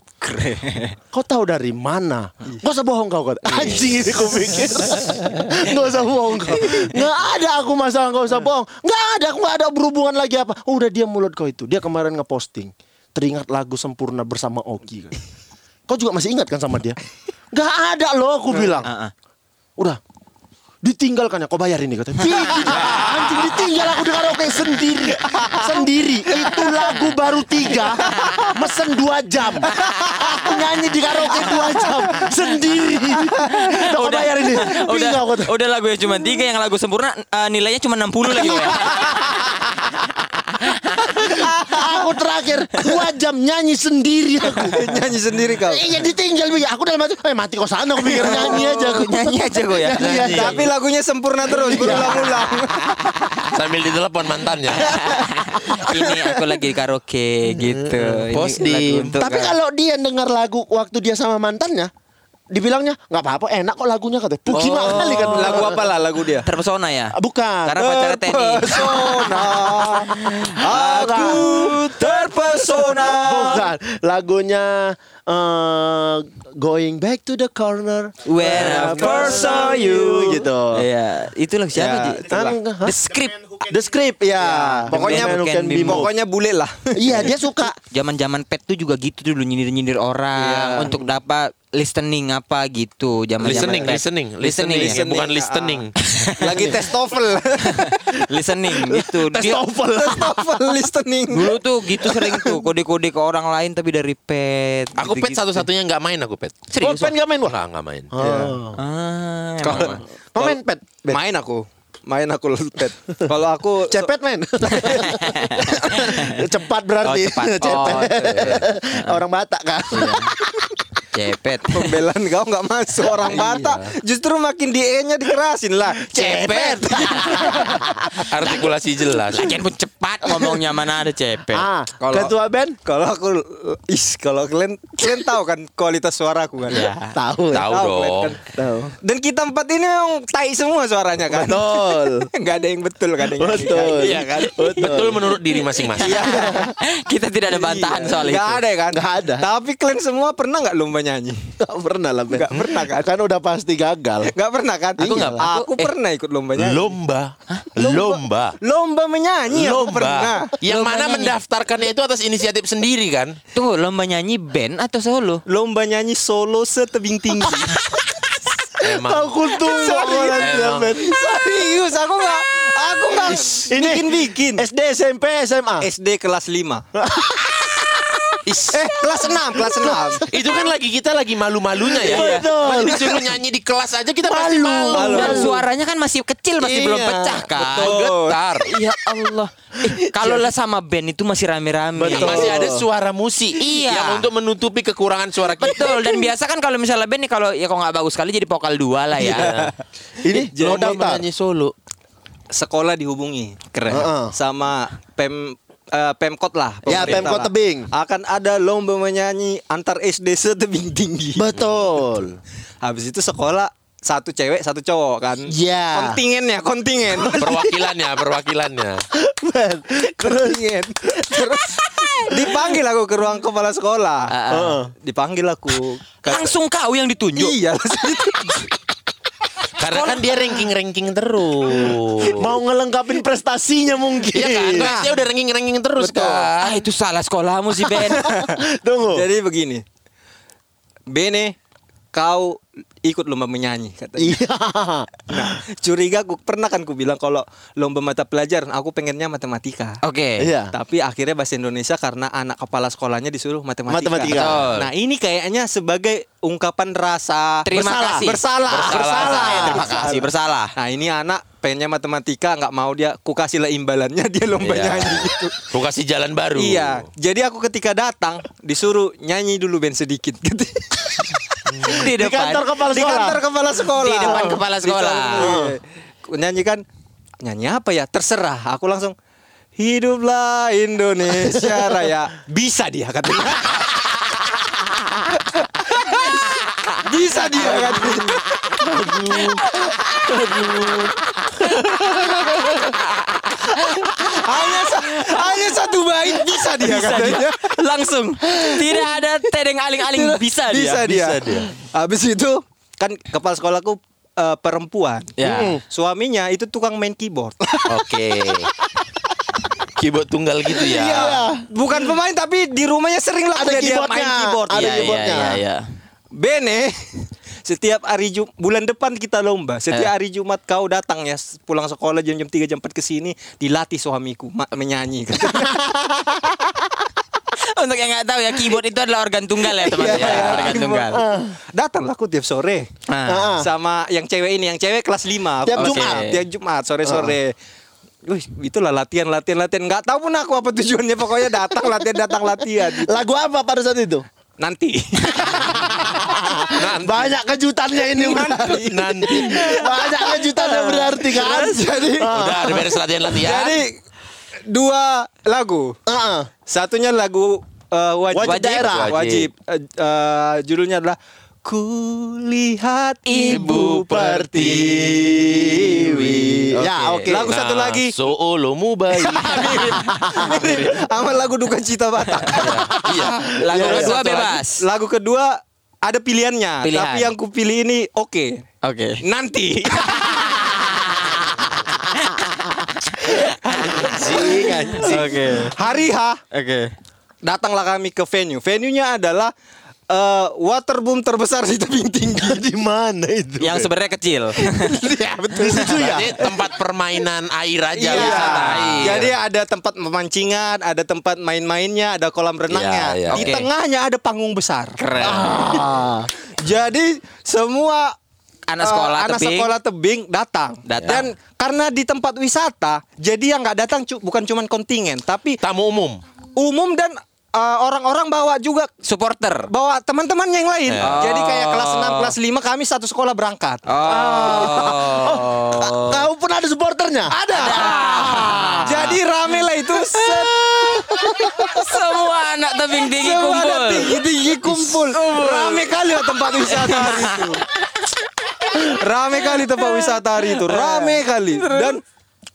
Kau tahu dari mana? Gak usah bohong kau kata. Anjing ini kau pikir. (laughs) Gak usah bohong kau. Gak ada aku masalah gak usah bohong. Gak ada, aku gak ada berhubungan lagi apa. Udah dia mulut kau itu. Dia kemarin ngeposting. Teringat lagu sempurna bersama Oki. (laughs) Kau juga masih ingat kan sama dia? Gak ada loh aku bilang. Ah, ah. Udah. Ditinggalkannya kau bayar ini katanya. Tidak, anjing ditinggal aku di karaoke sendiri. Sendiri. Itu lagu baru tiga. Mesen dua jam. Aku nyanyi di karaoke dua jam. Sendiri. Udah kau bayar ini Udah, tuh. udah lagu yang cuma tiga yang lagu sempurna eh, nilainya cuma 60 lagi ya. (laughs) aku terakhir dua jam nyanyi sendiri aku (laughs) Nyanyi sendiri kau. Iya ditinggal Bi. aku dalam hati eh mati kau sana aku pikir nyanyi aja aku (laughs) nyanyi aja kok ya. Nyanyi. Tapi lagunya sempurna terus berulang-ulang. (laughs) Sambil ditelepon mantannya. Ini aku lagi di karaoke gitu. Ini Pos di- lagu untuk Tapi kalau dia dengar lagu waktu dia sama mantannya, dibilangnya nggak apa-apa, enak kok lagunya katanya. Puki kali kan Lagu apa lah lagu dia? terpesona ya. Bukan. Karena pacar Teni. Terpesona. Aku terpesona. Bukan. Lagunya eh, Going Back to the Corner When I first saw you gitu. Iya, itu lagu siapa Ya. Hah? The Script. The Script ya. Pokoknya The Man Who bukan. Pokoknya bule lah. Iya dia suka. Zaman-zaman pet tuh juga gitu dulu nyindir-nyindir orang untuk dapat listening apa gitu. Zaman Listening, listening, listening, ya? bukan listening. (laughs) Lagi tes TOEFL. (laughs) listening gitu. (laughs) Tes TOEFL. tes TOEFL listening. Dulu tuh gitu sering tuh kode-kode ke orang lain tapi dari pet. Aku pet gitu-gitu. satu-satunya nggak main aku pet. Oh, Serius. pen gak main wah. Nggak nggak main. Oh. Ah, Kalau emang. Kau main pet? Main aku. Main aku pet. Kalau aku Cepet men Cepat berarti Oh, cepat. Oh, Cepet Orang Batak kan Cepet. (laughs) pembelaan kau nggak masuk orang Batak. Justru makin di E-nya dikerasin lah. Cepet. (laughs) Artikulasi jelas. Lagian pun cepat ngomongnya mana ada cepet. Ah, Kalau- ketua band Kalau aku is kalau kalian kalian tahu kan kualitas suaraku kan. Ya. tahu. Tahu Tahu, dong. kan? Tahu. Dan kita empat ini memang tai semua suaranya kan. Betul. (laughs) Nggak ada yang betul, yang Betul. Iya kan? Betul menurut diri masing-masing. Kita tidak ada bantahan soal itu. Nggak ada kan? Nggak ada. Tapi kalian semua pernah nggak lomba nyanyi? (laughs) Gak pernah lah Ben Nggak pernah kan? Kan udah pasti gagal Nggak pernah kan? Aku nggak- Aku, aku- eh, pernah ikut lomba nyanyi. Lomba. Lomba. Lomba menyanyi aku pernah. Lomba. Yang Lomba mana nyanyi. mendaftarkannya itu atas inisiatif sendiri kan? Tuh lomba nyanyi band atau solo? Lomba nyanyi solo setebing tinggi. (laughs) Emang. Aku tunggu Emang. Ben Serius aku nggak aku nggak bikin bikin. SD, SMP, SMA SD kelas 5 (laughs) Eh kelas 6 Kelas 6 Itu kan lagi kita lagi malu-malunya ya. Betul. Masih disuruh nyanyi di kelas aja kita pasti Malu. malu. Dan suaranya kan masih kecil, masih Iya, belum pecah kan. betul. Getar. Ya Allah. Eh, kalau lah sama band itu masih rame-rame. Betul. Masih ada suara musik Iya. yang untuk menutupi kekurangan suara kita. Betul dan biasa kan kalau misalnya band nih kalau ya kok nggak bagus sekali jadi vokal dua lah ya. Ini mau Lomba daftar menyanyi solo. Sekolah dihubungi Keren Heeh. Sama Pem eh, Pemkot lah Ya, pemerintah Pemkot lah. Tebing. Akan ada lomba menyanyi Antar SD setebing tinggi Betul (laughs) Habis itu sekolah Satu cewek satu cowok kan Ya. Kontingennya kontingen (laughs) Perwakilannya, perwakilannya. Kontingen Terus Dipanggil aku ke ruang kepala sekolah Heeh. Dipanggil aku Kata- Langsung kau yang ditunjuk. Iya langsung. Karena kan dia ranking-ranking terus. (laughs) Mau ngelengkapin prestasinya mungkin. Iya kan? Nah, dia udah ranking-ranking terus kan. Ah, itu salah sekolahmu sih Ben. (laughs) Tunggu. Jadi begini. Bene, kau ikut lomba menyanyi katanya. Iya. (laughs) Nah, curiga aku pernah kan ku bilang kalau lomba mata pelajaran aku pengennya matematika. Oke. Iya. Tapi akhirnya bahasa Indonesia karena anak kepala sekolahnya disuruh matematika. Matematika. Betul. Nah, ini kayaknya sebagai ungkapan rasa Terima bersalah. kasih. Bersalah. Bersalah. Terima kasih, bersalah. Nah, ini anak pengennya matematika nggak mau dia ku kasih lah imbalannya dia lomba Iya. nyanyi gitu. (laughs) Lu kasih jalan baru. Iya, jadi aku ketika datang disuruh nyanyi dulu ben sedikit gitu. Di Di kantor kepala Di sekolah. kantor kepala sekolah. Di depan kepala Di sekolah. iya. Ku Nyanyi kan nyanyi apa ya? Terserah. Aku langsung Hiduplah Indonesia (laughs) Raya. Bisa dia katanya. (laughs) Bisa dia katanya. hanya satu bait bisa dia katanya. Langsung. Tidak ada tedeng aling-aling bisa dia. bisa dia. Bisa dia. Habis itu kan kepala sekolahku eh, perempuan. Ya. Mm. Suaminya itu tukang main keyboard. Oke. Keyboard tunggal gitu ya. Iya. Bukan pemain tapi di rumahnya sering lah Ada dia keyboardnya. main keyboard. Ada Iya, keyboardnya. iya, iya. Bene setiap hari Jum bulan depan kita lomba. Setiap Eh. hari Jumat kau datang ya pulang sekolah jam-jam 3 jam 4 ke sini dilatih suamiku ma- menyanyi. (laughs) Untuk yang nggak tahu ya keyboard itu adalah organ tunggal ya teman-teman. Iya, ya, organ tunggal. Datanglah aku tiap sore. Nah, sama yang cewek ini, yang cewek kelas 5 Tiap Oke. Jumat. tiap Jumat sore-sore. Wih, itulah latihan, latihan, latihan. Nggak tahu pun aku apa tujuannya. Pokoknya datang, latihan, datang, latihan. Gitu. Lagu apa pada saat itu? Nanti. (laughs) Banyak kejutannya ini berarti. Nanti. Banyak kejutannya berarti kan. Jadi Udah ada beres latihan-latihan. Jadi dua lagu. Heeh. Satunya lagu eh, wajib, Wajib daerah. Wajib. Eh, eh, judulnya adalah Kulihat ibu pertiwi. Ya, oke. Lagu satu Nah, lagi. Soolomu bayi. (laughs) Sama lagu duka cita Batak. Iya. lagu Iya, kedua satu bebas. Lagu kedua ada pilihannya, Pilihan. tapi yang kupilih ini oke. Oke. Nanti. Oke. Hari H Oke. datanglah kami ke venue. Venue-nya adalah eh, waterboom terbesar di tebing tinggi. (laughs) Di mana itu? Yang sebenarnya kecil. (laughs) ya betul di situ ya. Tempat permainan air aja Iya. wisata air. Jadi ada tempat pemancingan, ada tempat main-mainnya, ada kolam renangnya. Iya, iya. Di Oke. tengahnya ada panggung besar. Keren. Ah. Jadi semua Anak eh, sekolah anak tebing. sekolah tebing datang. Datang. Dan karena di tempat wisata, jadi yang nggak datang cu- bukan cuma kontingen, tapi Tamu umum. umum dan eh, orang-orang bawa juga Supporter. bawa teman-temannya yang lain. Ya. Jadi kayak kelas Oh. 6, kelas 5 kami satu sekolah berangkat. Oh. Kau pun ada supporternya? Ada. Jadi rame lah itu. Set. Semua anak tebing tinggi Semua ada kumpul. tinggi-tinggi kumpul. Rame kali lah tempat wisata hari itu. Rame kali tempat wisata hari itu. Rame kali. Dan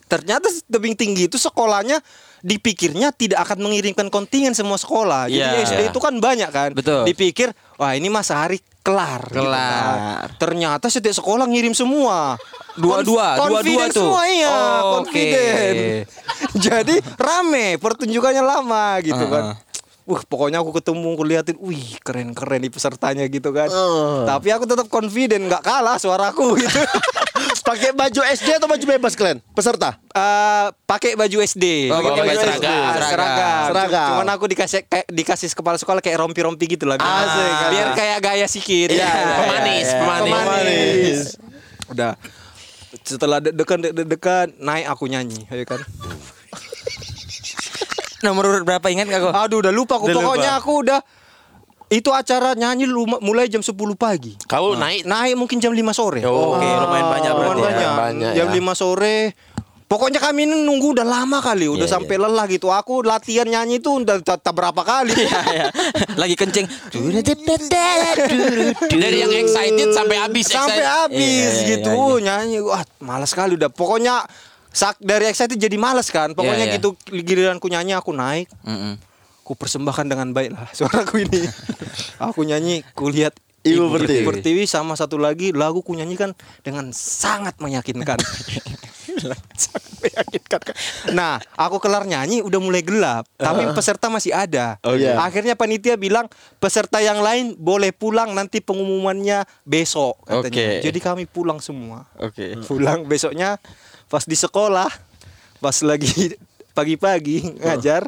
ternyata tebing tinggi itu sekolahnya dipikirnya tidak akan mengirimkan kontingen semua sekolah. Jadi Iya. SD itu kan banyak kan. Betul. Dipikir wah ini mah sehari kelar. gitu Kelar. kan. Ternyata setiap sekolah ngirim semua. Dua-dua, dua-dua tuh. semua iya, Oke. confident. (laughs) Jadi rame, pertunjukannya lama gitu Uh-uh. kan. Wah, pokoknya aku ketemu, aku liatin, wih keren-keren nih pesertanya gitu kan. Uh. Tapi aku tetap confident, nggak kalah suaraku (laughs) gitu. Pakai baju SD atau baju bebas kalian? Peserta? Eh, pakai baju SD. Oh, pakai baju SD. seragam. seragam. Seragam. Cuman aku dikasih kayak dikasih kepala sekolah kayak rompi-rompi gitu lah. biar- Asik, Biar asik. kayak gaya sikit. Iya, iya, Pemanis, iya. pemanis. Pemanis. Udah. Setelah deg-degan naik aku nyanyi, ya kan. Nomor urut berapa ingat gak kok? Aduh udah lupa aku Udah Pokoknya lupa. aku udah Itu acara nyanyi mulai jam 10 pagi Kau naik Naik mungkin jam 5 sore Oh, Oke, lumayan banyak Lumayan berarti. ya. banyak. Banyak Jam ya. 5 sore Pokoknya kami ini nunggu udah lama kali Udah Iya, sampai lelah gitu Aku latihan nyanyi itu udah tak berapa kali (laughs) Iya, iya. Lagi kencing. Dari yang excited sampai habis Sampai excited. habis Iya, iya, gitu iya, Nyanyi Wah malas sekali udah Pokoknya sak dari excited jadi malas kan Pokoknya Iya, iya. gitu giliranku nyanyi aku naik Mm-mm. Ku persembahkan dengan baik lah suaraku ini. (laughs) aku nyanyi, ku lihat Ibu Pertiwi. Pertiwi sama satu lagi lagu ku nyanyikan dengan sangat meyakinkan. (laughs) sangat meyakinkan. Nah, aku kelar nyanyi udah mulai gelap, tapi peserta masih ada. Oh, iya. Akhirnya panitia bilang peserta yang lain boleh pulang nanti pengumumannya besok katanya. Oke. Jadi kami pulang semua. Oke. Pulang besoknya pas di sekolah, pas lagi (laughs) pagi-pagi ngajar,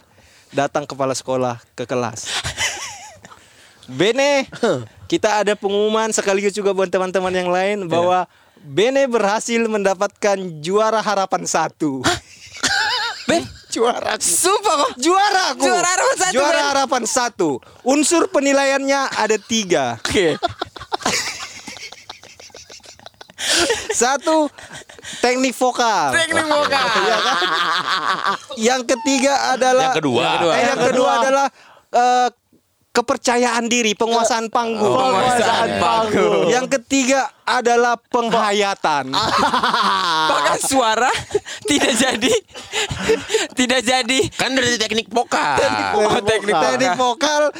datang kepala sekolah ke kelas. Bene, kita ada pengumuman sekaligus juga buat teman-teman yang lain bahwa Bene berhasil mendapatkan juara harapan satu. Ben, juara sumpah kok. juara aku. Juara harapan satu, Juara Ben. harapan satu. Unsur penilaiannya ada tiga. Oke. Satu teknik vokal. Teknik vokal. (laughs) Iya kan? Yang ketiga adalah Yang kedua. Yang kedua. Eh, yang kedua adalah eh, kepercayaan diri, penguasaan panggung. Penguasaan panggung. Yang ketiga adalah penghayatan. (laughs) Bahkan suara tidak jadi tidak jadi Kan dari teknik vokal. Oh, teknik teknik vokal,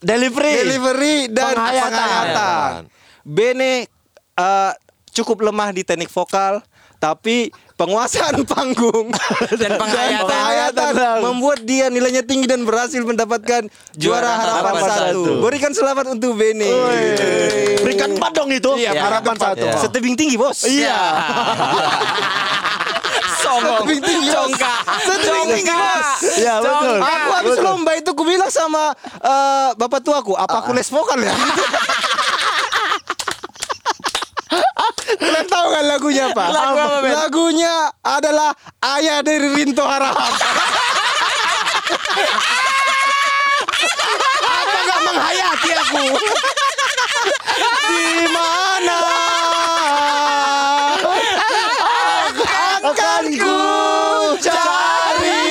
Delivery. delivery dan Penghayatan. penghayatan. Bene eh, cukup lemah di teknik vokal, tapi penguasaan (laughs) panggung (laughs) Dan penghayatan. penghayatan membuat dia nilainya tinggi dan berhasil mendapatkan juara harapan, harapan satu. satu. Berikan selamat untuk Bene. Berikan empat dong itu. Iya, harapan empat, satu. ya. Setebing tinggi bos. Iya. (laughs) Songong. Setebing tinggi bos. Congkak. Setebing tinggi bos. Iya betul. Aku habis lomba itu ku bilang sama eh, bapak tuaku, apa aku les vokal ya? Kalian tahu kan lagunya apa? Lagu apa, Ben? Lagunya adalah Ayah dari Rinto Harahap. (laughs) apa gak menghayati aku? Di mana akan ku cari?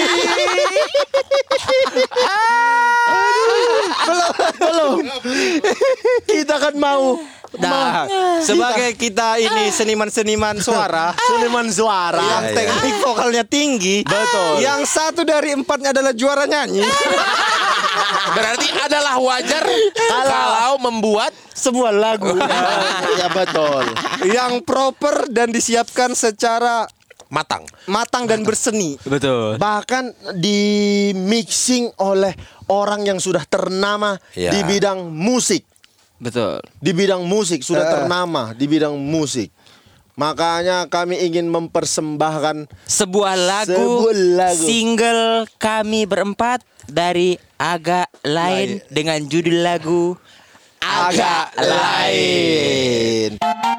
(laughs) belum, belum. Kita kan mau Nah, sebagai kita ini seniman-seniman suara, Suleman suara. yang teknik vokalnya tinggi, Betul. Yang satu dari empatnya adalah juara nyanyi. Berarti adalah wajar kalau membuat sebuah lagu. ya betul. yang proper dan disiapkan secara matang. matang dan berseni. Betul. Bahkan di mixing oleh orang yang sudah ternama Ya. di bidang musik. Betul. Di bidang musik sudah Eh. ternama di bidang musik. Makanya kami ingin mempersembahkan Sebuah lagu, Sebuah lagu. single kami berempat dari agak lain dengan judul lagu agak lain. Pasukan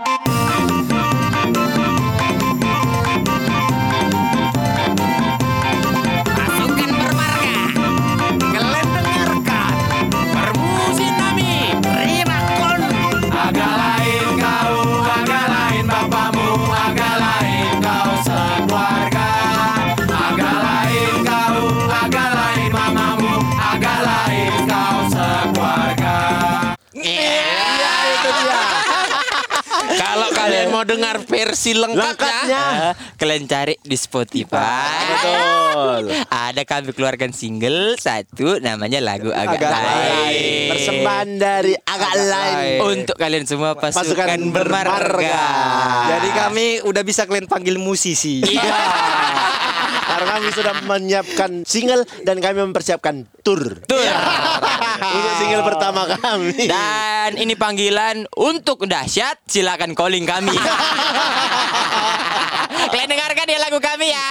mau dengar versi lengkapnya, lengkapnya. Eh, kalian cari di Spotify. Betul. Ada kami keluarkan single satu namanya lagu agak, Agak lain. Persembahan dari agak lain. Untuk kalian semua pasukan, Pasukan bermarga. bermarga. Jadi kami udah bisa kalian panggil musisi. Karena kami sudah menyiapkan single dan kami mempersiapkan tour. Tuh. (laughs) Untuk single pertama kami. Dan ini panggilan untuk dahsyat silakan calling kami. (laughs) Kalian dengarkan ya lagu kami ya.